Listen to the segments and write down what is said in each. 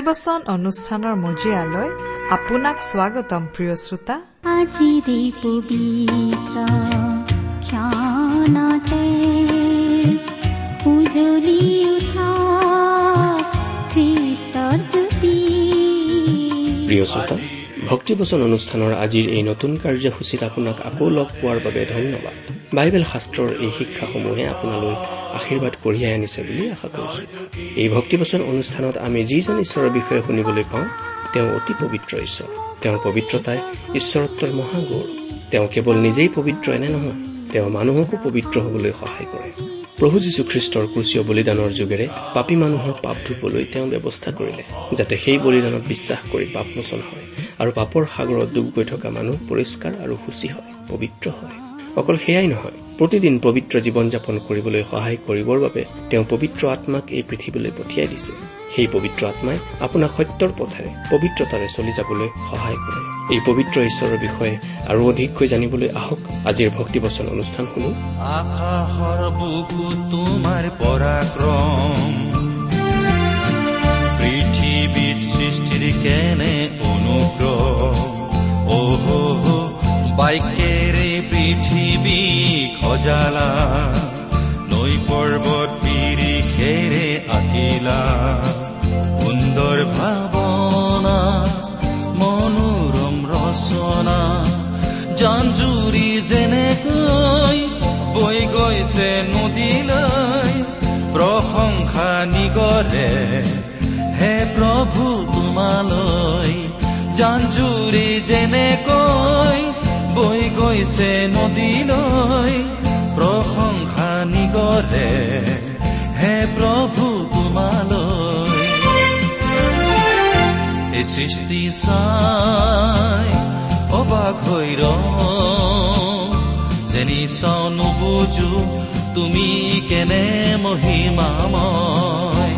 ভক্তিবচন অনুষ্ঠানৰ মজিয়ালৈ আপোনাক স্বাগতম প্ৰিয় শ্ৰোতা। আজিৰে পবিত্ৰ ক্ষণতে উজলি উঠা খ্ৰীষ্টৰ জ্যোতি। প্ৰিয় শ্ৰোতা ভক্তিবচন অনুষ্ঠানৰ আজিৰ এই নতুন কাৰ্যসূচীত আপোনাক আকৌ লগ পোৱাৰ বাবে ধন্যবাদ। বাইবেল শাস্ত্ৰৰ এই শিক্ষাসমূহে আপোনালৈ আশীৰ্বাদ কঢ়িয়াই আনিছে বুলি আশা কৰিছো। এই ভক্তিবচন অনুষ্ঠানত আমি যিজন ঈশ্বৰৰ বিষয়ে শুনিবলৈ পাওঁ তেওঁ অতি পবিত্ৰ ঈশ্বৰ। তেওঁৰ পবিত্ৰতাই ঈশ্বৰত্বৰ মহাগৌৰ। তেওঁ কেৱল নিজেই পবিত্ৰ এনে নহয় তেওঁ মানুহকো পবিত্ৰ হবলৈ সহায় কৰে। প্ৰভু যীশুখ্ৰীষ্টৰ ক্ৰুচীয় বলিদানৰ যোগেৰে পাপী মানুহৰ পাপ ধুবলৈ তেওঁ ব্যৱস্থা কৰিলে যাতে সেই বলিদানত বিশ্বাস কৰি পাপমোচন হয় আৰু পাপৰ সাগৰত ডুব গৈ থকা মানুহ পৰিষ্কাৰ আৰু সূচী হয় পবিত্ৰ হয়। অকল সেয়াই নহয় প্ৰতিদিন পবিত্ৰ জীৱন যাপন কৰিবলৈ সহায় কৰিবৰ বাবে তেওঁ পবিত্ৰ আত্মাক এই পৃথিৱীলৈ পঠিয়াই দিছে। সেই পবিত্ৰ আত্মাই আপোনাক সত্যৰ পথেৰে পবিত্ৰতাৰে চলি যাবলৈ সহায় কৰে। এই পবিত্ৰ ঈশ্বৰৰ বিষয়ে আৰু অধিককৈ জানিবলৈ আহক আজিৰ ভক্তিবচন অনুষ্ঠান শুনো। বাক্যেৰে পৃথিৱী খজালা নৈ পৰ্বত পিৰিষেৰে আঁকিলা। সুন্দৰ ভাৱনা মনোৰম ৰচনা জাঞ্জুৰি যেনেকৈ বৈ গৈছে নদীলৈ প্ৰশংসা নিগৰে হে প্ৰভু তোমালৈ জাঞ্জুৰি যেনেকৈ বৈ গৈছে নদীলৈ প্ৰশংসা নিগৰে। হে প্ৰভু তোমালৈ। এই সৃষ্টি চাই অবাক হৈ ৰ যেনি চাও নুবুজো তুমি কেনে মহিমাময়।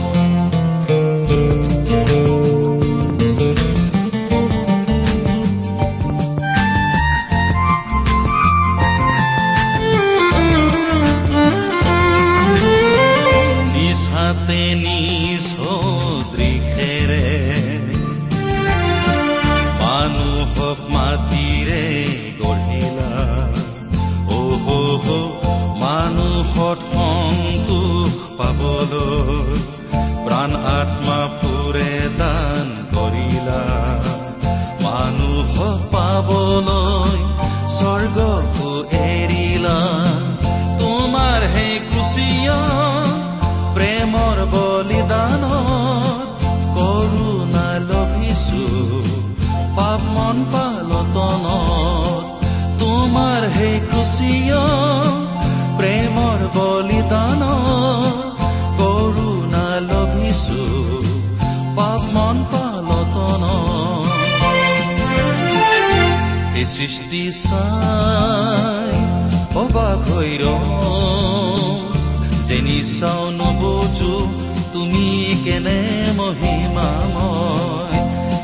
নবুজো তুমি কেনে মহিমাময়?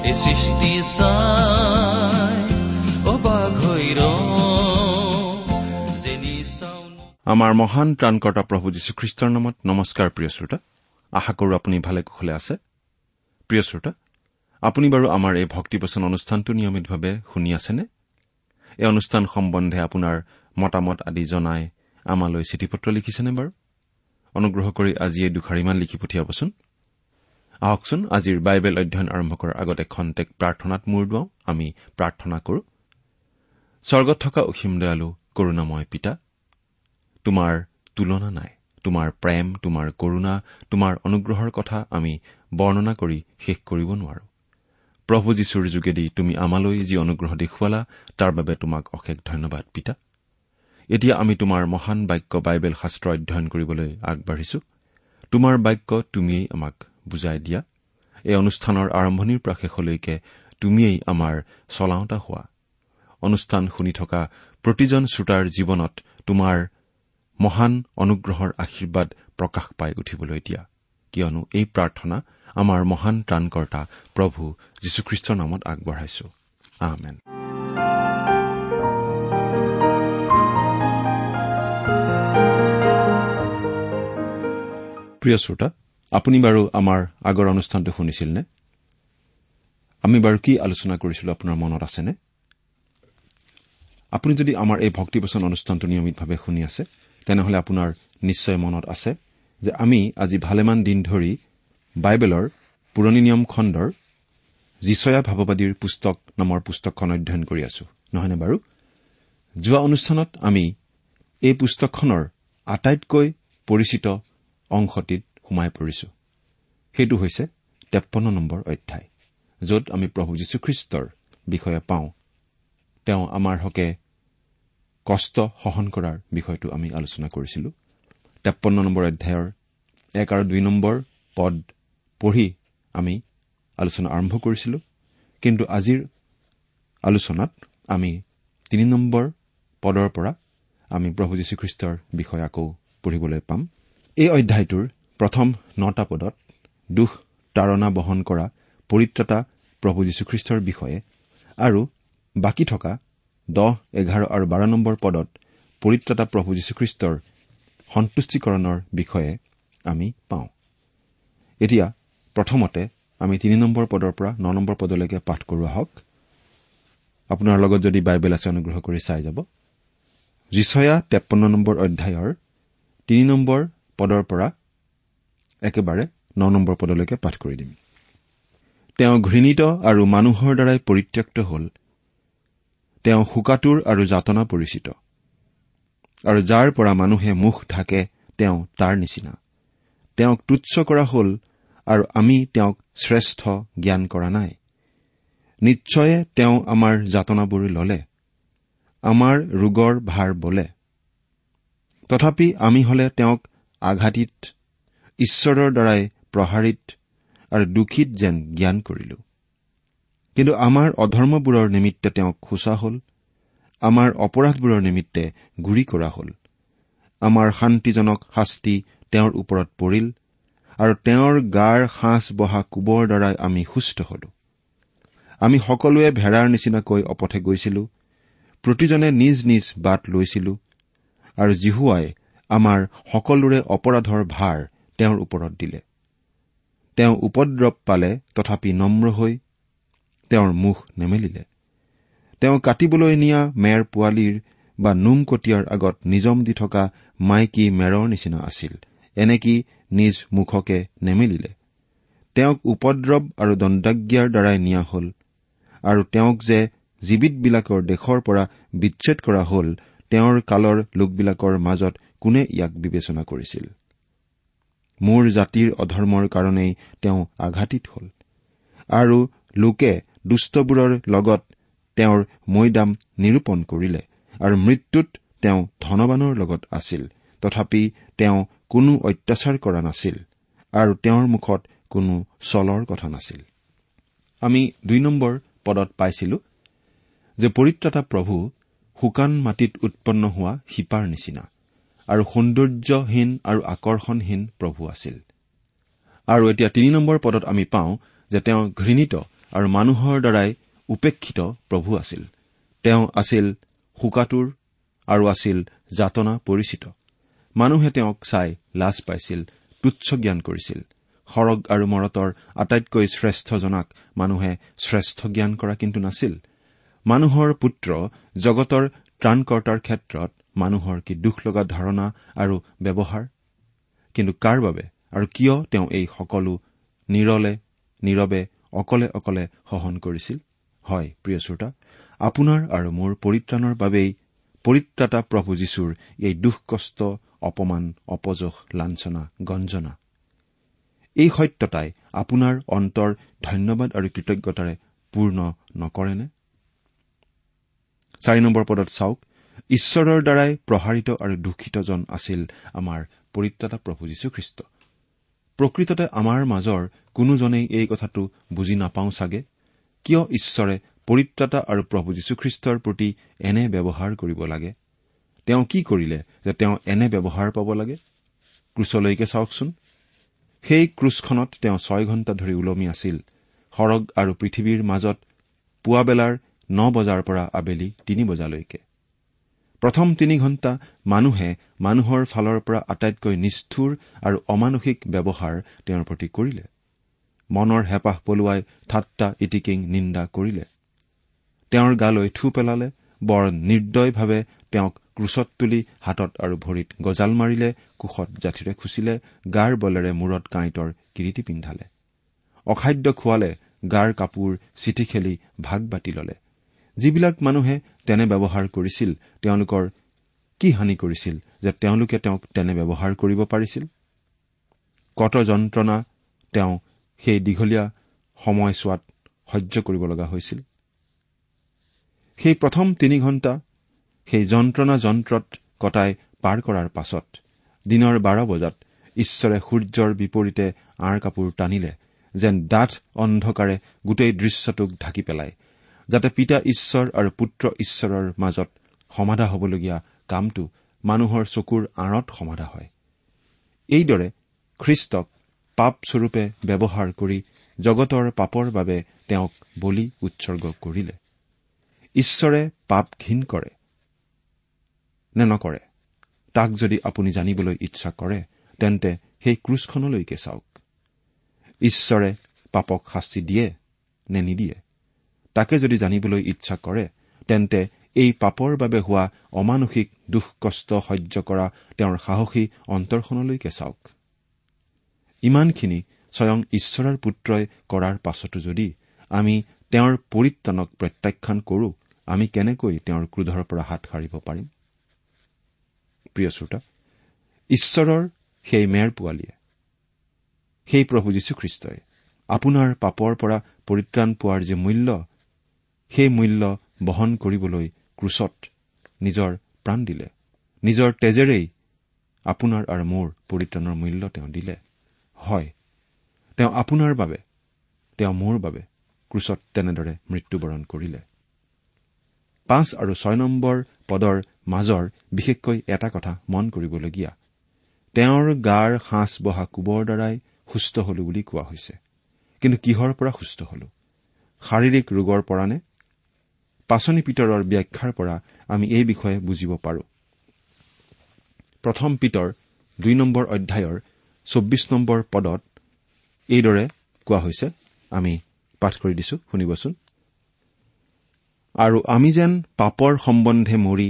এই সৃষ্টি চাই অবাক হৈ আমাৰ মহান ত্ৰাণকৰ্তা প্ৰভু যীশুখ্ৰীষ্টৰ নামত নমস্কাৰ প্ৰিয় শ্ৰোতা। আশা কৰো আপুনি ভালে কুশলে আছে। প্ৰিয় শ্ৰোতা আপুনি বাৰু আমাৰ এই ভক্তিবচন অনুষ্ঠানটো নিয়মিতভাৱে শুনি আছেনে? এই অনুষ্ঠান সম্বন্ধে আপোনাৰ মতামত আদি জনাই আমালৈ চিঠি পত্ৰ লিখিছেনে বাৰু? অনুগ্ৰহ কৰি আজি এই দুখাৰিমান লিখি পঠিয়াবচোন। আহকচোন আজিৰ বাইবেল অধ্যয়ন আৰম্ভ কৰাৰ আগতে খন্তেক প্ৰাৰ্থনাত মূৰ দুৱাওঁ আমি প্ৰাৰ্থনা কৰো। স্বৰ্গত থকা অসীম দয়ালু কৰুণাময় পিতা তোমাৰ তুলনা নাই তোমাৰ প্ৰেম তোমাৰ কৰুণা তোমাৰ অনুগ্ৰহৰ কথা আমি বৰ্ণনা কৰি শেষ কৰিব নোৱাৰো। প্ৰভু যীশুৰ যোগেদি তুমি আমালৈ যি অনুগ্ৰহ দেখুৱালা তাৰ বাবে তোমাক অশেষ ধন্যবাদ পিতা। এতিয়া আমি তোমাৰ মহান বাক্য বাইবেল শাস্ত্ৰ অধ্যয়ন কৰিবলৈ আগবাঢ়িছো। তোমাৰ বাক্য তুমিয়েই আমাক বুজাই দিয়া। এই অনুষ্ঠানৰ আৰম্ভণিৰ পৰা শেষলৈকে তুমিয়েই আমাৰ চলাওঁতা হোৱা। অনুষ্ঠান শুনি থকা প্ৰতিজন শ্ৰোতাৰ জীৱনত তোমাৰ মহান অনুগ্ৰহৰ আশীৰ্বাদ প্ৰকাশ পাই উঠিবলৈ দিয়া। কিয়নো এই প্ৰাৰ্থনা আমাৰ মহান ত্ৰাণকৰ্তা প্ৰভু যীশুখ্ৰীষ্টৰ নামত আগবঢ়াইছো। আহমেন প্ৰিয় শ্ৰোতা আপুনি বাৰু আমাৰ আগৰ অনুষ্ঠানটো শুনিছিল নে আমি বাৰু কি আলোচনা কৰিছিলো আপোনাৰ মনত আছেনে? আপুনি যদি আমাৰ এই ভক্তিবচন অনুষ্ঠানটো নিয়মিতভাৱে শুনি আছে তেনেহলে আপোনাৰ নিশ্চয় মনত আছে যে আমি আজি ভালেমান দিন ধৰি বাইবেলৰ পুৰণি নিয়ম খণ্ডৰ যিচয়া ভাৱবাদীৰ পুস্তক নামৰ পুস্তকখন অধ্যয়ন কৰি আছো নহয়নে বাৰু? যোৱা অনুষ্ঠানত আমি এই পুস্তকখনৰ আটাইতকৈ পৰিচিত অংশটিত সোমাই পৰিছো। সেইটো হৈছে তেপন্ন নম্বৰ অধ্যায় য'ত আমি প্ৰভু যীশুখ্ৰীষ্টৰ বিষয়ে পাওঁ। তেওঁ আমাৰ হকে কষ্ট সহন কৰাৰ বিষয়টো আমি আলোচনা কৰিছিলো। তেপন্ন নম্বৰ অধ্যায়ৰ এক আৰু দুই নম্বৰ পদ পঢ়ি আমি আলোচনা আৰম্ভ কৰিছিলো। কিন্তু আজিৰ আলোচনাত আমি তিনি নম্বৰ পদৰ পৰা আমি প্ৰভু যীশুখ্ৰীষ্টৰ বিষয়ে আকৌ পঢ়িবলৈ পাম। এই অধ্যায়টোৰ প্ৰথম নটা পদত দুখ তাৰণা বহন কৰা পৰিত্ৰতা প্ৰভু যীশুখ্ৰীষ্টৰ বিষয়ে আৰু বাকী থকা দহ এঘাৰ আৰু বাৰ নম্বৰ পদত পৰিত্ৰতা প্ৰভু যীশুখ্ৰীষ্টৰ সন্তুষ্টিকৰণৰ বিষয়ে আমি পাওঁ। এতিয়া প্ৰথমতে আমি তিনি নম্বৰ পদৰ পৰা ন নম্বৰ পদলৈকে পাঠ কৰোৱা হওক আপোনাৰ লগত যদি বাইবেল আছে অনুগ্ৰহ কৰি চাই যাব। যিচয়া তেপন্ন নম্বৰ অধ্যায়ৰ তিনি নম্বৰ পদৰ পৰা একেবাৰে ন নম্বৰ পদলৈকে পাঠ কৰি দিম। তেওঁ ঘৃণিত আৰু মানুহৰ দ্বাৰাই পৰিত্যক্ত হল। তেওঁ শোকাতুৰ আৰু যাতনা পৰিচিত। আৰু যাৰ পৰা মানুহে মুখ ঢাকে তেওঁ তাৰ নিচিনা। তেওঁক তুচ্ছ কৰা হল আৰু আমি তেওঁক শ্ৰেষ্ঠ জ্ঞান কৰা নাই। নিশ্চয়ে তেওঁ আমাৰ যাতনাবোৰ ললে আমাৰ ৰোগৰ ভাৰ বলে। তথাপি আমি হলে তেওঁক আঘাতিত ঈশ্বৰৰ দ্বাৰাই প্ৰহাৰিত আৰু দোষিত যেন জ্ঞান কৰিলো। কিন্তু আমাৰ অধৰ্মবোৰৰ নিমিত্তে তেওঁক খোচা হল আমাৰ অপৰাধবোৰৰ নিমিত্তে গুৰি কৰা হল। আমাৰ শান্তিজনক শাস্তি তেওঁৰ ওপৰত পৰিল আৰু তেওঁৰ গাৰ সাঁচ বহা কোবৰ দ্বাৰাই আমি সুস্থ হলো। আমি সকলোৱে ভেড়াৰ নিচিনাকৈ অপথে গৈছিলো প্ৰতিজনে নিজ নিজ বাট লৈছিলো আৰু জিহুৱাই আমাৰ সকলোৰে অপৰাধৰ ভাৰ তেওঁৰ ওপৰত দিলে। তেওঁ উপদ্ৰৱ পালে তথাপি নম্ৰ হৈ তেওঁৰ মুখ নেমেলিলে। তেওঁ কাটিবলৈ নিয়া মেৰ পোৱালীৰ বা নোম কটীয়াৰ আগত নিজম দি থকা মাইকী মেৰৰ নিচিনা আছিল। এনেকি নিজ মুখকে নেমেলিলে। তেওঁক উপদ্ৰৱ আৰু দণ্ডাজ্ঞাৰ দ্বাৰাই নিয়া হল আৰু তেওঁক যে জীৱিতবিলাকৰ দেশৰ পৰা বিচ্ছেদ কৰা হল তেওঁৰ কালৰ লোকবিলাকৰ মাজত কোনে ইয়াক বিবেচনা কৰিছিল? মোৰ জাতিৰ অধৰ্মৰ কাৰণেই তেওঁ আঘাতিত হল। আৰু লোকে দুষ্টবোৰৰ লগত তেওঁৰ মৈদাম নিৰূপণ কৰিলে আৰু মৃত্যুত তেওঁ ধনবানৰ লগত আছিল। তথাপি তেওঁ কোনো অত্যাচাৰ কৰা নাছিল আৰু তেওঁৰ মুখত কোনো চলৰ কথা নাছিল। আমি দুই নম্বৰ পদত পাইছিলো যে পৰিত্ৰতা প্ৰভু শুকান মাটিত উৎপন্ন হোৱা শিপাৰ নিচিনা। আৰু সৌন্দৰ্যহীন আৰু আকৰ্ষণহীন প্ৰভু আছিল। আৰু এতিয়া তিনি নম্বৰ পদত আমি পাওঁ যে তেওঁ ঘৃণিত আৰু মানুহৰ দ্বাৰাই উপেক্ষিত প্ৰভু আছিল। তেওঁ আছিল শোকাতুৰ আৰু আছিল যাতনা পৰিচিত। মানুহে তেওঁক চাই লাজ পাইছিল তুচ্ছ জ্ঞান কৰিছিল। সৰগ আৰু মৰতৰ আটাইতকৈ শ্ৰেষ্ঠজনাক মানুহে শ্ৰেষ্ঠ জ্ঞান কৰা কিন্তু নাছিল। মানুহৰ পুত্ৰ জগতৰ ত্ৰাণকৰ্তাৰ ক্ষেত্ৰত মানুহৰ কি দুখ লগা ধাৰণা আৰু ব্যৱহাৰ? কিন্তু কাৰ বাবে আৰু কিয় তেওঁ এই সকলো নিৰলে নীৰৱে অকলে অকলে সহন কৰিছিল? হয় প্ৰিয় শ্ৰোতা আপোনাৰ আৰু মোৰ পৰিত্ৰাণৰ বাবেই পৰিত্ৰাতা প্ৰভু যীশুৰ এই দুখ কষ্ট অপমান অপযশ লাঞ্চনা গঞ্জনা। এই সত্যতাই আপোনাৰ অন্তৰ ধন্যবাদ আৰু কৃতজ্ঞতাৰে পূৰ্ণ নকৰেনে? চাৰি নম্বৰ পদত চাওক ঈশ্বৰৰ দ্বাৰাই প্ৰসাৰিত আৰু দূষিতজন আছিল আমাৰ পৰিত্ৰাতা প্ৰভু যীশুখ্ৰীষ্ট। প্ৰকৃততে আমাৰ মাজৰ কোনোজনেই এই কথাটো বুজি নাপাওঁ চাগে? কিয় ঈশ্বৰে পৰিত্ৰাতা আৰু প্ৰভু যীশুখ্ৰীষ্টৰ প্ৰতি এনে ব্যৱহাৰ কৰিব লাগে? তেওঁ কি কৰিলে যে তেওঁ এনে ব্যৱহাৰ পাব লাগে? ক্ৰুচলৈকে চাওকচোন। সেই ক্ৰুচখনত তেওঁ ছয় ঘণ্টা ধৰি ওলমি আছিল। সৰগ আৰু পৃথিৱীৰ মাজত পুৱাবেলাৰ ন বজাৰ পৰা আবেলি তিনি বজালৈকে। প্ৰথম তিনি ঘণ্টা মানুহে মানুহৰ ফালৰ পৰা আটাইতকৈ নিষ্ঠুৰ আৰু অমানসিক ব্যৱহাৰ তেওঁৰ প্ৰতি কৰিলে। মনৰ হেঁপাহ পলোৱাই ঠাট্টা ইটিকিং নিন্দা কৰিলে। তেওঁৰ গালৈ থু পেলালে বৰ নিৰ্দয়ভাৱে তেওঁক ক্ৰুচত তুলি হাতত আৰু ভৰিত গজাল মাৰিলে কোষত জাঠিৰে খুচিলে গাৰ বলেৰে মূৰত কাঁইটৰ কিৰিটি পিন্ধালে। অখাদ্য খোৱালে গাৰ কাপোৰ চিঠি খেলি ভাগ বাতি ললে। যিবিলাক মানুহে তেনে ব্যৱহাৰ কৰিছিল তেওঁলোকৰ কি হানি কৰিছিল যে তেওঁলোকে তেওঁক তেনে ব্যৱহাৰ কৰিব পাৰিছিল? কত যন্ত্ৰণা তেওঁ সেই দীঘলীয়া সময়ছোৱাত সহ্য কৰিব লগা হৈছিল? সেই প্ৰথম তিনি ঘণ্টা সেই যন্ত্ৰণা যন্ত্ৰত কটাই পাৰ কৰাৰ পাছত দিনৰ বাৰ বজাত ঈশ্বৰে সূৰ্যৰ বিপৰীতে আঁৰ কাপোৰ টানিলে যেন ডাঠ অন্ধকাৰে গোটেই দৃশ্যটোক ঢাকি পেলায় যাতে পিতা ঈশ্বৰ আৰু পুত্ৰ ঈশ্বৰৰ মাজত সমাধা হ'বলগীয়া কামটো মানুহৰ চকুৰ আঁৰত সমাধা হয়। এইদৰে খ্ৰীষ্টক পাপস্বৰূপে ব্যৱহাৰ কৰি জগতৰ পাপৰ বাবে তেওঁক বলি উৎসৰ্গ কৰিলে। ঈশ্বৰে পাপ ঘীন কৰে নে নকৰে? তাক যদি আপুনি জানিবলৈ ইচ্ছা কৰে তেন্তে সেই ক্ৰুচখনলৈকে চাওক। ঈশ্বৰে পাপক শাস্তি দিয়ে নে নিদিয়ে? তাকে যদি জানিবলৈ ইচ্ছা কৰে তেন্তে এই পাপৰ বাবে হোৱা অমানসিক দুখ কষ্ট সহ্য কৰা তেওঁৰ সাহসী অন্তৰখনলৈকে চাওক। ইমানখিনি স্বয়ং ঈশ্বৰৰ পুত্ৰই কৰাৰ পাছতো যদি আমি তেওঁৰ পৰিত্ৰাণক প্ৰত্যাখ্যান কৰো আমি কেনেকৈ তেওঁৰ ক্ৰোধৰ পৰা হাত সাৰিব পাৰিম? ঈশ্বৰৰ সেই মেৰ পোৱালীয়ে সেই প্ৰভু যীশুখ্ৰীষ্টই আপোনাৰ পাপৰ পৰা পৰিত্ৰাণ পোৱাৰ যি মূল্য সেই মূল্য বহন কৰিবলৈ ক্ৰুচত নিজৰ প্ৰাণ দিলে। নিজৰ তেজেৰেই আপোনাৰ আৰু মোৰ পৰিত্ৰাণৰ মূল্য তেওঁ দিলে। হয় তেওঁ আপোনাৰ বাবে তেওঁ মোৰ বাবে ক্ৰুচত তেনেদৰে মৃত্যুবৰণ কৰিলে। পাঁচ আৰু ছয় নম্বৰ পদৰ মাজৰ বিশেষকৈ এটা কথা মন কৰিবলগীয়া তেওঁৰ গাৰ সাঁচ বহা কোবৰ দ্বাৰাই সুস্থ হলো বুলি কোৱা হৈছে। কিন্তু কিহৰ পৰা সুস্থ হলো? শাৰীৰিক ৰোগৰ পৰা নে পাচনি পিতৰৰ ব্যাখ্যাৰ পৰা আমি এই বিষয়ে বুজিব পাৰো। প্ৰথম পিতৰ দুই নম্বৰ অধ্যায়ৰ চৌব্বিছ নম্বৰ পদত এইদৰে কোৱা হৈছে আমি পাঠ কৰি দিছো শুনিবচোন। আৰু আমি যেন পাপৰ সম্বন্ধে মৰি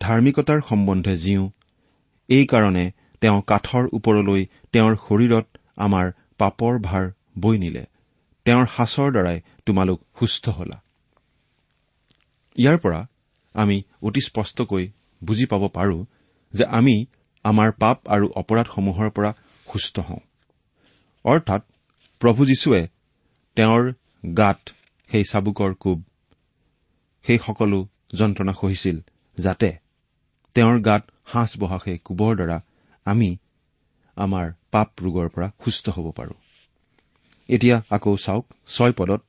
ধাৰ্মিকতাৰ সম্বন্ধে জীওঁ এইকাৰণে তেওঁ কাঠৰ ওপৰলৈ তেওঁৰ শৰীৰত আমাৰ পাপৰ ভাৰ বৈ নিলে। তেওঁৰ সাঁচৰ দ্বাৰাই তোমালোক সুস্থ হলা। ইয়াৰ পৰা আমি অতি স্পষ্টকৈ বুজি পাব পাৰো যে আমি আমাৰ পাপ আৰু অপৰাধসমূহৰ পৰা সুস্থ হওঁ। অৰ্থাৎ প্ৰভু যীশুৱে তেওঁৰ গাত সেই চাবুকৰ কোব সেই সকলো যন্ত্ৰণা সহিছিল যাতে তেওঁৰ গাত সাঁচ বহা সেই কোবৰ দ্বাৰা আমি আমাৰ পাপ ৰোগৰ পৰা সুস্থ হ'ব পাৰো। এতিয়া আকৌ চাওক ছয় পদত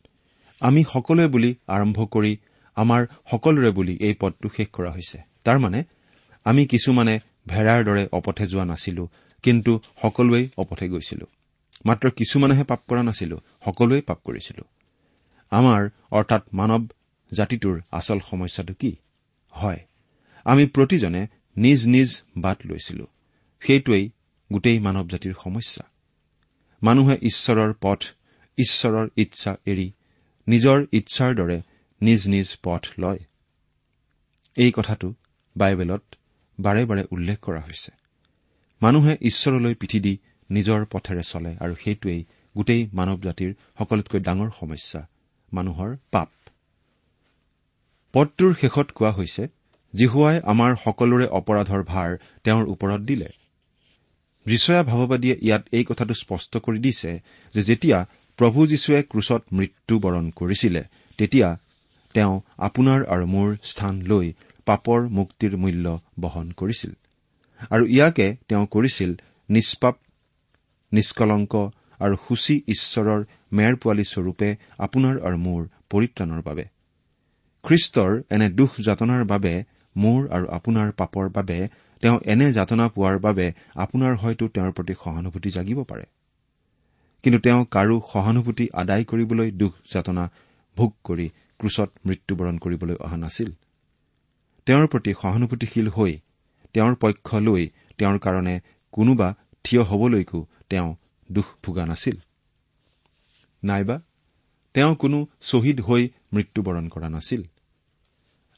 আমি সকলোৱে বুলি আৰম্ভ কৰি আমাৰ সকলোৰে বুলি এই পদটো শেষ কৰা হৈছে। তাৰমানে আমি কিছুমানে ভেড়াৰ দৰে অপথে যোৱা নাছিলো কিন্তু সকলোৱেই অপথে গৈছিলো। মাত্ৰ কিছুমানেহে পাপ কৰা নাছিলো সকলোৱেই পাপ কৰিছিলো। আমাৰ অৰ্থাৎ মানৱ জাতিটোৰ আচল সমস্যাটো কি? হয় আমি প্ৰতিজনে নিজ নিজ বাট লৈছিলো। সেইটোৱেই গোটেই মানৱ জাতিৰ সমস্যা। মানুহে ঈশ্বৰৰ পথ ঈশ্বৰৰ ইচ্ছা এৰি নিজৰ ইচ্ছাৰ দৰে নিজ নিজ পথ লয়। এই কথাটো বাইবেলত বাৰে বাৰে উল্লেখ কৰা হৈছে। মানুহে ঈশ্বৰলৈ পিঠি দি নিজৰ পথেৰে চলে আৰু সেইটোৱেই গোটেই মানৱ জাতিৰ সকলোতকৈ ডাঙৰ সমস্যা মানুহৰ পাপ। পদটোৰ শেষত কোৱা হৈছে জিহুৱাই আমাৰ সকলোৰে অপৰাধৰ ভাৰ তেওঁৰ ওপৰত দিলে। যিচয়া ভাৱবাদীয়ে ইয়াত এই কথাটো স্পষ্ট কৰি দিছে যে যেতিয়া প্ৰভু যীশুৱে ক্ৰুচত মৃত্যুবৰণ কৰিছিলে তেতিয়া তেওঁ আপোনাৰ আৰু মোৰ স্থান লৈ পাপৰ মুক্তিৰ মূল্য বহন কৰিছিল। আৰু ইয়াকে তেওঁ কৰিছিল নিষ্পাপ নিষ্কলংক আৰু সূচী ঈশ্বৰৰ মেৰ পোৱালী স্বৰূপে আপোনাৰ আৰু মোৰ পৰিত্ৰাণৰ বাবে। খ্ৰীষ্টৰ এনে দুখ যাতনাৰ বাবে মোৰ আৰু আপোনাৰ পাপৰ বাবে তেওঁ এনে যাতনা পোৱাৰ বাবে আপোনাৰ হয়তো তেওঁৰ প্ৰতি সহানুভূতি জাগিব পাৰে। কিন্তু তেওঁ কাৰো সহানুভূতি আদায় কৰিবলৈ দুখ যাতনা ভোগ কৰি ক্ৰুচত মৃত্যুবৰণ কৰিবলৈ অহা নাছিল। তেওঁৰ প্ৰতি সহানুভূতিশীল হৈ তেওঁৰ পক্ষ লৈ তেওঁৰ কাৰণে কোনোবা থিয় হবলৈকো তেওঁ দুখ ভোগা নাছিল। নাইবা তেওঁ কোনো শ্বহীদ হৈ মৃত্যুবৰণ কৰা নাছিল।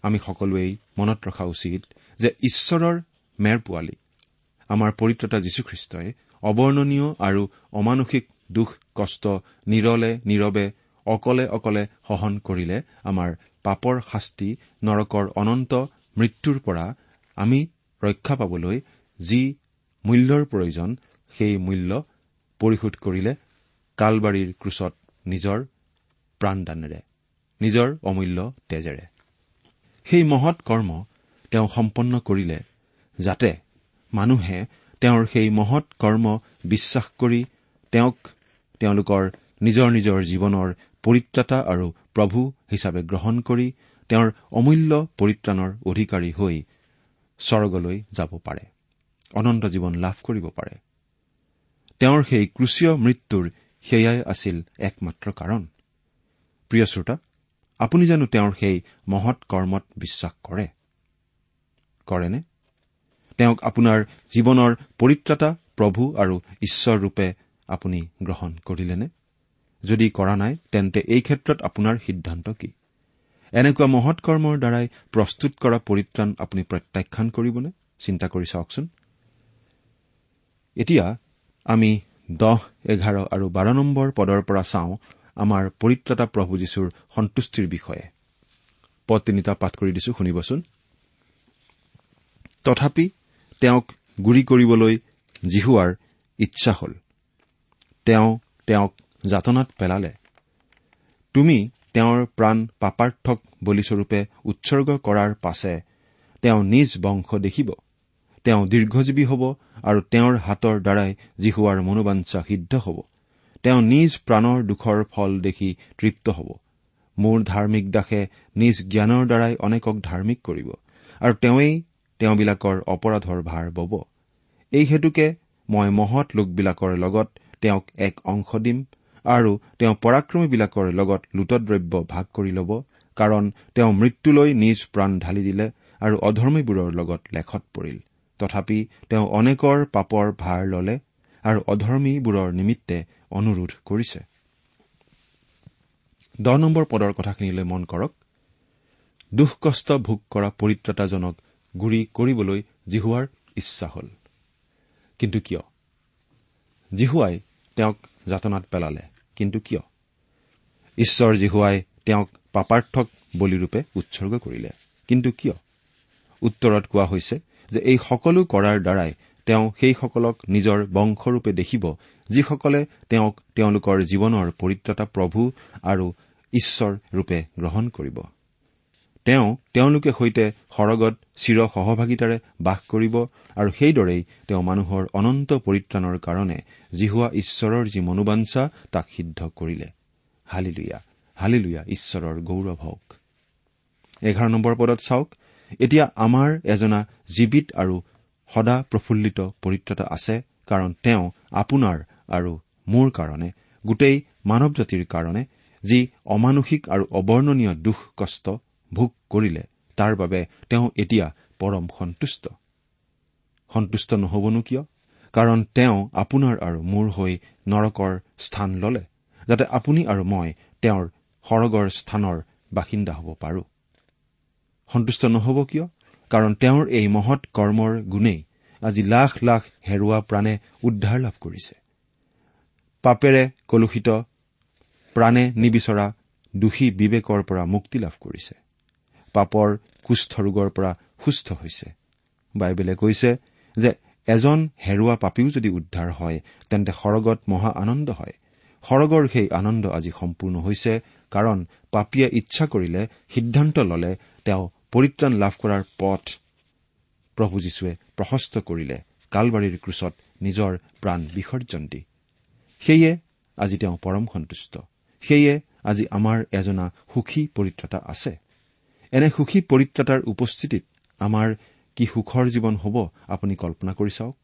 আমি সকলোৱেই মনত ৰখা উচিত যে ঈশ্বৰৰ মেৰ পোৱালী আমাৰ পৰিত্ৰতা যীশুখ্ৰীষ্টই অৱৰ্ণনীয় আৰু অমানসিক দুখ কষ্ট নিৰলে নীৰৱে অকলে অকলে সহন কৰিলে আমাৰ পাপৰ শাস্তি নৰকৰ অনন্ত মৃত্যুৰ পৰা আমি ৰক্ষা পাবলৈ যি মূল্যৰ প্ৰয়োজন সেই মূল্য পৰিশোধ কৰিলে কালবাৰীৰ ক্ৰুচত নিজৰ প্ৰাণদানেৰে নিজৰ অমূল্য তেজেৰে। সেই মহৎ কৰ্ম তেওঁ সম্পন্ন কৰিলে যাতে মানুহে তেওঁৰ সেই মহৎ কৰ্ম বিশ্বাস কৰি তেওঁক তেওঁলোকৰ নিজৰ নিজৰ জীৱনৰ পৰিত্ৰাতা আৰু প্ৰভু হিচাপে গ্ৰহণ কৰি তেওঁৰ অমূল্য পৰিত্ৰাণৰ অধিকাৰী হৈ স্বৰ্গলৈ যাব পাৰে। অনন্ত জীৱন লাভ কৰিব পাৰে। তেওঁৰ সেই ক্ৰুচীয় মৃত্যুৰ সেয়াই আছিল একমাত্ৰ কাৰণ। প্ৰিয় শ্ৰোতা আপুনি জানো তেওঁৰ সেই মহৎ কৰ্মত বিশ্বাস কৰে? কৰেনে? তেওঁক আপোনাৰ জীৱনৰ পৰিত্ৰাতা প্ৰভু আৰু ঈশ্বৰৰূপে আপুনি গ্ৰহণ কৰিলেনে? যদি কৰা নাই তেন্তে এই ক্ষেত্ৰত আপোনাৰ সিদ্ধান্ত কি? এনেকুৱা মহৎ কৰ্মৰ দ্বাৰাই প্ৰস্তুত কৰা পৰিত্ৰাণ আপুনি প্ৰত্যাখ্যান কৰিবনে? চিন্তা কৰি চাওকচোন। এতিয়া আমি দহ এঘাৰ আৰু বাৰ নম্বৰ পদৰ পৰা চাওঁ আমাৰ পৰিত্ৰতা প্ৰভু যীশুৰ সন্তুষ্টিৰ বিষয়ে। পদ তিনিটা পাঠ কৰি দিছো শুনিবচোন। তথাপি তেওঁক গুৰি কৰিবলৈ জিহুৱাৰ ইচ্ছা হল। তেওঁ তেওঁক যাতনাত পেলালে। তুমি তেওঁৰ প্ৰাণ পাপাৰ্থক বলিস্বৰূপে উৎসৰ্গ কৰাৰ পাছে তেওঁ নিজ বংশ দেখিব। তেওঁ দীৰ্ঘজীৱী হ'ব আৰু তেওঁৰ হাতৰ দ্বাৰাই জিহুৱাৰ মনোবাঞ্ছা সিদ্ধ হ'ব। তেওঁ নিজ প্ৰাণৰ দুখৰ ফল দেখি তৃপ্ত হ'ব। মোৰ ধাৰ্মিক দাসে নিজ জ্ঞানৰ দ্বাৰাই অনেকক ধাৰ্মিক কৰিব আৰু তেওঁই তেওঁবিলাকৰ অপৰাধৰ ভাৰ বব। এই হেতুকে মই মহৎ লোকবিলাকৰ লগত তেওঁক এক অংশ দিম আৰু তেওঁ পৰাক্ৰমীবিলাকৰ লগত লুটদ্ৰব্য ভাগ কৰি ল'ব কাৰণ তেওঁ মৃত্যুলৈ নিজ প্ৰাণ ঢালি দিলে আৰু অধৰ্মীবোৰৰ লগত লেখত পৰিল। তথাপি তেওঁ অনেকৰ পাপৰ ভাৰ ললে আৰু অধৰ্মীবোৰৰ নিমিত্তে অনুৰোধ কৰিছে। দহ নম্বৰ পদৰ কথাখিনিলৈ মন কৰক। দুখ কষ্ট ভোগ কৰা পৰিত্ৰতাজনক গুৰি কৰিবলৈ জিহুৱাৰ ইচ্ছা হল। কিন্তু কিয়? জিহুৱাই তেওঁক যাতনাত পেলালে। কিন্তু কিয়? ঈশ্বৰ জিহুৱাই তেওঁক পাপাৰ্থক বলিৰূপে উৎসৰ্গ কৰিলে। কিন্তু কিয়? উত্তৰত কোৱা হৈছে যে এই সকলো কৰাৰ দ্বাৰাই তেওঁ সেইসকলক নিজৰ বংশৰূপে দেখিব যিসকলে তেওঁক তেওঁলোকৰ জীৱনৰ পৰিত্ৰতা প্ৰভু আৰু ঈশ্বৰ ৰূপে গ্ৰহণ কৰিব। তেওঁ তেওঁলোকে সৈতে সৰগত চিৰ সহভাগিতাৰে বাস কৰিব আৰু সেইদৰেই তেওঁ মানুহৰ অনন্ত পৰিত্ৰাণৰ কাৰণে জিহুৱা ঈশ্বৰৰ যি মনোবাঞ্ছা তাক সিদ্ধ কৰিলে। হালিলুয়া হালিলুয়া ঈশ্বৰৰ গৌৰৱ হওক এঘাৰ নম্বৰ পদত চাওক এতিয়া আমাৰ এজনা জীৱিত আৰু সদা প্ৰফুল্লিত পৰিত্ৰতা আছে কাৰণ তেওঁ আপোনাৰ আৰু মোৰ কাৰণে গোটেই মানৱ জাতিৰ কাৰণে যি অমানসিক আৰু অবৰ্ণনীয় দুখ কষ্ট ভোগ কৰিলে। তাৰ বাবে তেওঁ এতিয়া পৰম সন্তুষ্ট। সন্তুষ্ট নহবনো কিয়? কাৰণ তেওঁ আপোনাৰ আৰু মোৰ হৈ নৰকৰ স্থান ললে যাতে আপুনি আৰু মই তেওঁৰ সৰগৰ স্থানৰ বাসিন্দা হ'ব পাৰো। সন্তুষ্ট নহব কিয়? কাৰণ তেওঁৰ এই মহৎ কৰ্মৰ গুণেই আজি লাখ লাখ হেৰুৱা প্ৰাণে উদ্ধাৰ লাভ কৰিছে। পাপেৰে কলুষিত প্ৰাণে নিবিচৰা দোষী বিবেকৰ পৰা মুক্তি লাভ কৰিছে। পাপৰ কুষ্ঠ ৰোগৰ পৰা সুস্থ হৈছে। বাইবেলে কৈছে যে এজন হেৰুৱা পাপীও যদি উদ্ধাৰ হয় তেন্তে সৰগত মহা আনন্দ হয়। সৰগৰ সেই আনন্দ আজি সম্পূৰ্ণ হৈছে কাৰণ পাপীয়ে ইচ্ছা কৰিলে সিদ্ধান্ত ললে তেওঁ পৰিত্ৰাণ লাভ কৰাৰ পথ প্ৰভু যীশুৱে প্ৰশস্ত কৰিলে কালবাৰীৰ ক্ৰুচত নিজৰ প্ৰাণ বিসৰ্জন দি। সেয়ে আজি তেওঁ পৰম সন্তুষ্ট। সেয়ে আজি আমাৰ এজনা সুখী পৰিত্ৰতা আছে। এনে সুখী পৰিত্ৰতাৰ উপস্থিতিত আমাৰ কি সুখৰ জীৱন হ'ব আপুনি কল্পনা কৰি চাওক।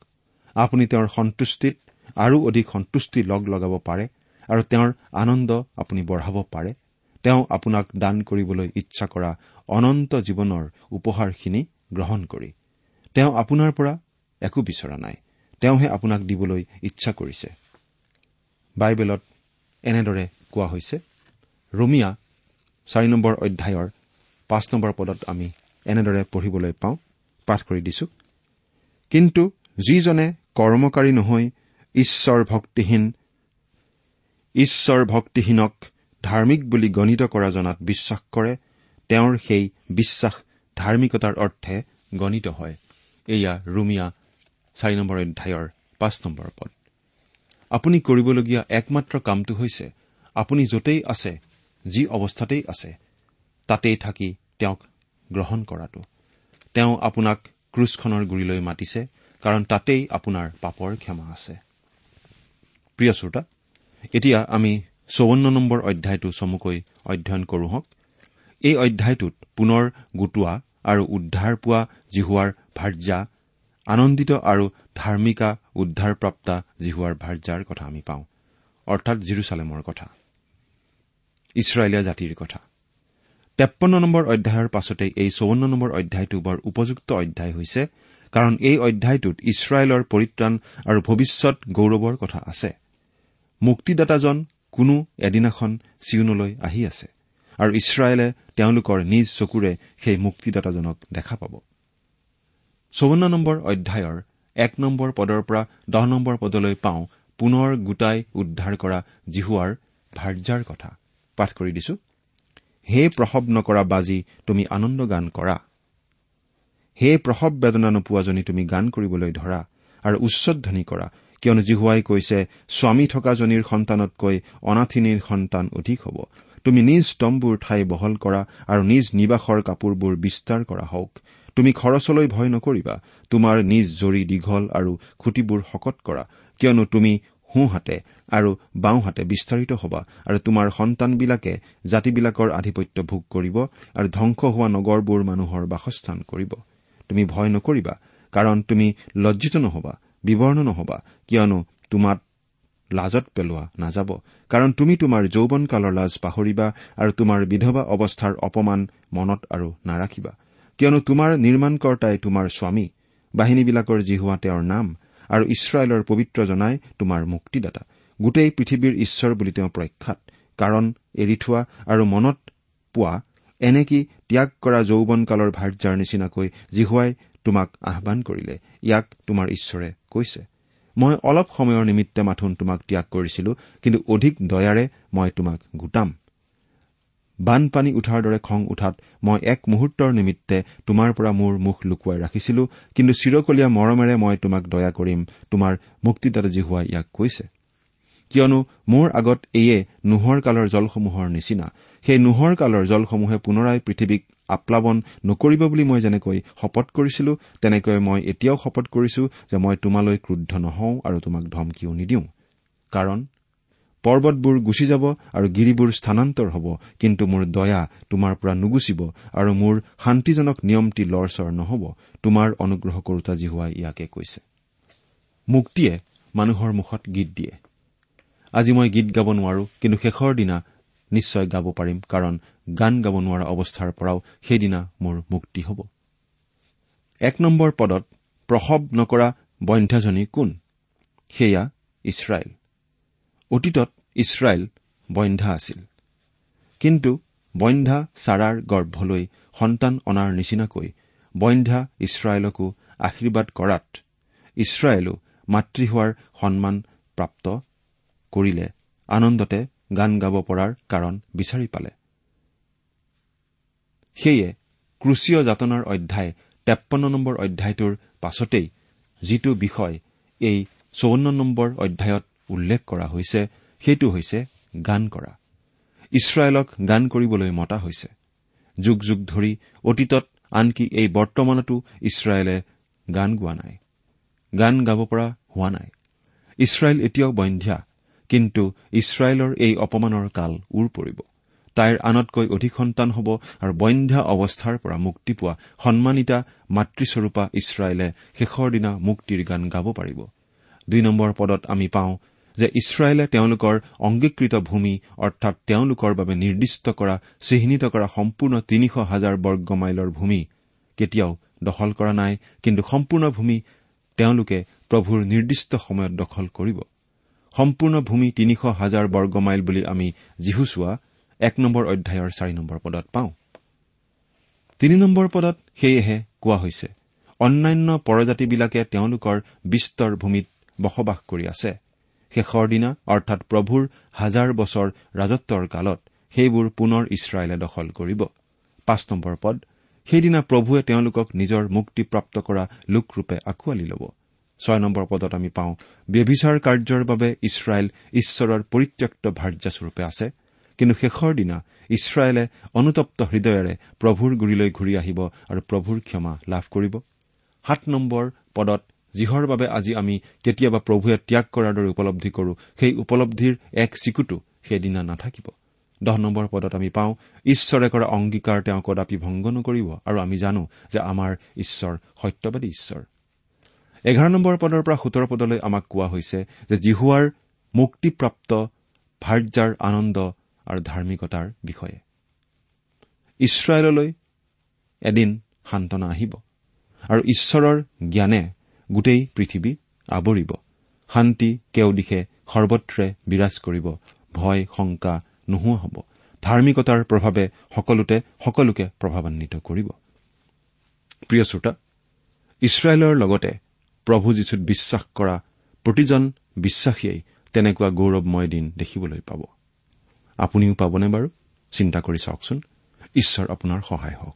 আপুনি তেওঁৰ সন্তুষ্টিত আৰু অধিক সন্তুষ্টি লগ লগাব পাৰে আৰু তেওঁৰ আনন্দ আপুনি বঢ়াব পাৰে। তেওঁ আপোনাক দান কৰিবলৈ ইচ্ছা কৰা অনন্ত জীৱনৰ উপহাৰখিনি গ্ৰহণ কৰি। তেওঁ আপোনাৰ পৰা একো বিচৰা নাই। তেওঁহে আপোনাক দিবলৈ ইচ্ছা কৰিছে। বাইবেলত এনেদৰে কোৱা হৈছে। ৰোমিয়া চাৰি নম্বৰ অধ্যায়ৰ পাঁচ নম্বৰ পদত আমি এনেদৰে পঢ়িবলৈ পাওঁ পাঠ কৰি দিছো। কিন্তু যিজনে কৰ্মকাৰী নহৈ ঈশ্বৰ ভক্তিহীন ঈশ্বৰ ভক্তিহীনক ধাৰ্মিক বুলি গণিত কৰা জনাত বিশ্বাস কৰে তেওঁৰ সেই বিশ্বাস ধাৰ্মিকতাৰ অৰ্থে গণিত হয়। এয়া ৰুমিয়া চাৰি নম্বৰ অধ্যায়ৰ পাঁচ নম্বৰ পদ। আপুনি কৰিবলগীয়া একমাত্ৰ কামটো হৈছে আপুনি য'তেই আছে যি অৱস্থাতেই আছে তাতেই থাকি তেওঁক গ্ৰহণ কৰাটো। তেওঁ আপোনাক ক্ৰুজখনৰ গুৰিলৈ মাতিছে কাৰণ তাতেই আপোনাৰ পাপৰ ক্ষমা আছে। প্ৰিয় শ্ৰোতা এতিয়া আমি চৌৱন্ন নম্বৰ অধ্যায়টো চমুকৈ অধ্যয়ন কৰোঁ হওক। এই অধ্যায়টোত পুনৰ গোটোৱা আৰু উদ্ধাৰ পোৱা জিহুৱাৰ ভাৰ্যা আনন্দিত আৰু ধাৰ্মিকা উদ্ধাৰপ্ৰাপ্তা জিহুৱাৰ ভাৰ্যাৰ কথা আমি পাওঁ। অৰ্থাৎ জিৰচালেমৰ কথা। ইছৰাইলীয়া জাতিৰ কথা। তেপন্ন নম্বৰ অধ্যায়ৰ পাছতে এই চৌৱন্ন নম্বৰ অধ্যায়টো বৰ উপযুক্ত অধ্যায় হৈছে কাৰণ এই অধ্যায়টোত ইছৰাইলৰ পৰিত্ৰাণ আৰু ভৱিষ্যত গৌৰৱৰ কথা আছে। মুক্তিদাতাজন কোনো এদিনাখন চিউনলৈ আহি আছে আৰু ইছৰাইলে তেওঁলোকৰ নিজ চকুৰে সেই মুক্তিদাতাজনক দেখা পাব। চৌৱন্ন নম্বৰ অধ্যায়ৰ এক নম্বৰ পদৰ পৰা দহ নম্বৰ পদলৈ পাওঁ পুনৰ গোটাই উদ্ধাৰ কৰা জিহুৱাৰ ভাৰ্যাৰ কথা। পাঠ কৰি দিছো। হে প্ৰসৱ নকৰা বাজি তুমি আনন্দ গান কৰা। হে প্ৰসৱ বেদনা নোপোৱাজনী তুমি গান কৰিবলৈ ধৰা আৰু উচ্চধ্বনি কৰা কিয়নো জিহুৱাই কৈছে স্বামী থকাজনীৰ সন্তানতকৈ অনাথিনীৰ সন্তান অধিক হ'ব। তুমি নিজ তম্বুৰ ঠাই বহল কৰা আৰু নিজ নিবাসৰ কাপোৰবোৰ বিস্তাৰ কৰা হওক। তুমি খৰচলৈ ভয় নকৰিবা। তোমাৰ নিজ জৰি দীঘল আৰু খুঁটিবোৰ শকত কৰা কিয়নো তুমি সোঁহাতে আৰু বাওঁহাতে বিস্তাৰিত হবা আৰু তোমাৰ সন্তানবিলাকে জাতিবিলাকৰ আধিপত্য ভোগ কৰিব আৰু ধ্বংস হোৱা নগৰবোৰ মানুহৰ বাসস্থান কৰিব। তুমি ভয় নকৰিবা কাৰণ তুমি লজ্জিত নহবা বিৱৰ্ণ নহবা কিয়নো তোমাক লাজত পেলোৱা নাযাব। কাৰণ তুমি তোমাৰ যৌৱনকালৰ লাজ পাহৰিবা আৰু তোমাৰ বিধৱা অৱস্থাৰ অপমান মনত আৰু নাৰাখিবা। কিয়নো তোমাৰ নিৰ্মাণকৰ্তাই তোমাৰ স্বামী। বাহিনীবিলাকৰ যি হোৱা তেওঁৰ নাম। আৰু ইছৰাইলৰ পবিত্ৰ জনাই তোমাৰ মুক্তিদাতা। গোটেই পৃথিৱীৰ ঈশ্বৰ বুলি তেওঁ প্ৰখ্যাত। কাৰণ এৰি থোৱা আৰু মনত পোৱা এনেকি ত্যাগ কৰা যৌৱনকালৰ ভাৰ্যাৰ নিচিনাকৈ জিহুৱাই তোমাক আহান কৰিলে। ইয়াক তোমাৰ ঈশ্বৰে কৈছে। মই অলপ সময়ৰ নিমিত্তে মাথোন তোমাক ত্যাগ কৰিছিলো কিন্তু অধিক দয়াৰে মই তোমাক গোটাম। বানপানী উঠাৰ দৰে খং উঠাত মই এক মুহূৰ্তৰ নিমিত্তে তোমাৰ পৰা মোৰ মুখ লুকুৱাই ৰাখিছিলো কিন্তু চিৰকলীয়া মৰমেৰে মই তোমাক দয়া কৰিম তোমাৰ মুক্তিদাতা জিহুৱাই ইয়াক কৈছে। কিয়নো মোৰ আগত এয়ে নোহৰ কালৰ জলসমূহৰ নিচিনা সেই নোহৰ কালৰ জলসমূহে পুনৰাই পৃথিৱীক আপ্লাৱন নকৰিব বুলি মই যেনেকৈ শপত কৰিছিলো তেনেকৈ মই এতিয়াও শপত কৰিছো যে মই তোমালৈ ক্ৰুদ্ধ নহওঁ আৰু তোমাক ধমকিও নিদিওঁ। কাৰণ পৰ্বতবোৰ গুচি যাব আৰু গিৰিবোৰ স্থানান্তৰ হ'ব কিন্তু মোৰ দয়া তোমাৰ পৰা নুগুচিব আৰু মোৰ শান্তিজনক নিয়মটি লৰচৰ নহ'ব তোমাৰ অনুগ্ৰহ কৰোতা জিহুৱাই ইয়াকে কৈছে। মুক্তিয়ে মানুহৰ মুখত গীত দিয়ে। আজি মই গীত গাব নোৱাৰো কিন্তু শেষৰ দিনা নিশ্চয় গাব পাৰিম কাৰণ গান গাব নোৱাৰা অৱস্থাৰ পৰাও সেইদিনা মোৰ মুক্তি হ'ব। এক নম্বৰ পদত প্ৰসৱ নকৰা বন্ধ্যাজনী কোন? সেয়া ইছৰাইল। অতীতত ইছৰাইল বন্ধ্যা আছিল। কিন্তু বন্ধ্যা চাৰাৰ গৰ্ভলৈ সন্তান অনাৰ নিচিনাকৈ বন্ধ্যা ইছৰাইলকো আশীৰ্বাদ কৰাত ইছৰাইলো মাতৃ হোৱাৰ সন্মান প্ৰাপ্ত কৰিলে আনন্দতে গান গাব পৰাৰ কাৰণ বিচাৰি পালে। সেয়ে ক্ৰুচীয় যাতনাৰ অধ্যায় তেপন্ন নম্বৰ অধ্যায়টোৰ পাছতেই যিটো বিষয় এই চৌৱন্ন নম্বৰ অধ্যায়ত উল্লেখ কৰা হৈছে সেইটো হৈছে গান কৰা। ইছৰাইলক গান কৰিবলৈ মতা হৈছে। যুগ যুগ ধৰি অতীতত আনকি এই বৰ্তমানতো ইছৰাইলে গান গোৱা নাই। গান গাব পৰা হোৱা নাই। ইছৰাইল এতিয়াও বন্ধ্যা কিন্তু ইছৰাইলৰ এই অপমানৰ কাল উৰ পৰিব। তাইৰ আনতকৈ অধিক সন্তান হ'ব আৰু বন্ধ্যা অৱস্থাৰ পৰা মুক্তি পোৱা সন্মানিতা মাতৃস্বৰূপা ইছৰাইলে শেষৰ দিনা মুক্তিৰ গান গাব পাৰিব। দুই নম্বৰ পদত আমি পাওঁ যে ইছৰাইলে তেওঁলোকৰ অংগীকৃত ভূমি অৰ্থাৎ তেওঁলোকৰ বাবে নিৰ্দিষ্ট কৰা চিহ্নিত কৰা সম্পূৰ্ণ তিনিশ হাজাৰ বৰ্গ মাইলৰ ভূমি। কেতিয়াও দখল কৰা নাই কিন্তু সম্পূৰ্ণ ভূমি তেওঁলোকে প্ৰভুৰ নিৰ্দিষ্ট সময়ত দখল কৰিব। সম্পূৰ্ণ ভূমি তিনিশ হাজাৰ বৰ্গ মাইল বুলি আমি জিহুচোৱা এক নম্বৰ অধ্যায়ৰ চাৰি নম্বৰ পদত পাওঁ। তিনি নম্বৰ পদত সেয়েহে কোৱা হৈছে অন্যান্য পৰজাতিবিলাকে তেওঁলোকৰ বিস্তৰ ভূমিত বসবাস কৰি আছে। শেষৰ দিনা অৰ্থাৎ প্ৰভুৰ হাজাৰ বছৰ ৰাজত্বৰ কালত সেইবোৰ পুনৰ ইছৰাইলে দখল কৰিব। পাঁচ নম্বৰ পদ সেইদিনা প্ৰভুৱে তেওঁলোকক নিজৰ মুক্তিপ্ৰাপ্ত কৰা লোকৰূপে আঁকোৱালি ল'ব। ছয় নম্বৰ পদত আমি পাওঁ ব্যভিচাৰ কাৰ্যৰ বাবে ইছৰাইল ঈশ্বৰৰ পৰিত্যক্ত ভাৰ্যাস্বৰূপে আছে। কিন্তু শেষৰ দিনা ইছৰাইলে অনুতপ্ত হৃদয়েৰে প্ৰভুৰ গুৰিলৈ ঘূৰি আহিব আৰু প্ৰভুৰ ক্ষমা লাভ কৰিব। সাত নম্বৰ পদত যিহৰ বাবে আজি আমি কেতিয়াবা প্ৰভুৱে ত্যাগ কৰাৰ দৰে উপলব্ধি কৰো সেই উপলব্ধিৰ এক চিকুটো সেইদিনা নাথাকিব। দহ নম্বৰ পদত আমি পাওঁ ঈশ্বৰে কৰা অংগীকাৰ তেওঁ কদাপি ভংগ নকৰিব আৰু আমি জানো যে আমাৰ ঈশ্বৰ সত্যবাদী ঈশ্বৰ। এঘাৰ নম্বৰ পদৰ পৰা সোতৰ পদলৈ আমাক কোৱা হৈছে যে জিহুৱাৰ মুক্তিপ্ৰাপ্ত ভাৰ্যাৰ আনন্দ আৰু ধাৰ্মিকতাৰ বিষয়ে। ইছৰাইললৈ এদিন সান্তনা আহিব আৰু ঈশ্বৰৰ জ্ঞানে গোটেই পৃথিৱী আৱৰিব। শান্তি কেও দিশে সৰ্বত্ৰে বিৰাজ কৰিব। ভয় শংকা নোহোৱা হ'ব। ধাৰ্মিকতাৰ প্ৰভাৱে সকলোতে সকলোকে প্ৰভাৱান্বিত কৰিব। প্ৰিয় শ্ৰোতা ইছৰাইলৰ লগতে প্ৰভু যীশুত বিশ্বাস কৰা প্ৰতিজন বিশ্বাসীয়ে তেনেকুৱা গৌৰৱময় দিন দেখিবলৈ পাব। আপুনিও পাবনে বাৰু? চিন্তা কৰি চাওকচোন। ঈশ্বৰ আপোনাৰ সহায় হওক।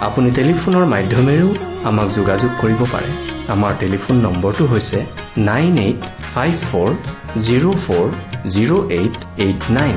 আপুনি টেলিফোনৰ মাধ্যমেৰেও আমাক যোগাযোগ কৰিব পাৰে। আমাৰ টেলিফোন নম্বৰটো হৈছে nine eight five four zero' four zero' eight eight nine.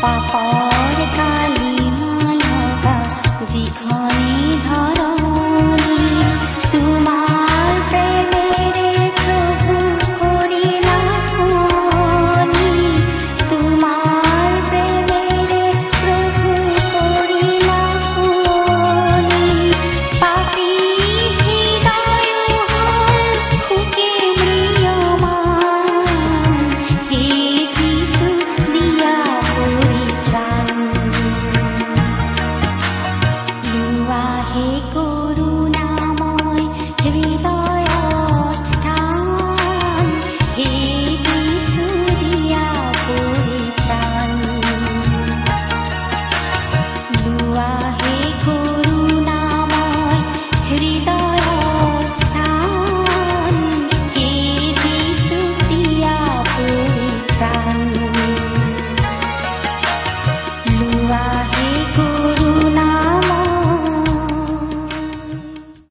爸爸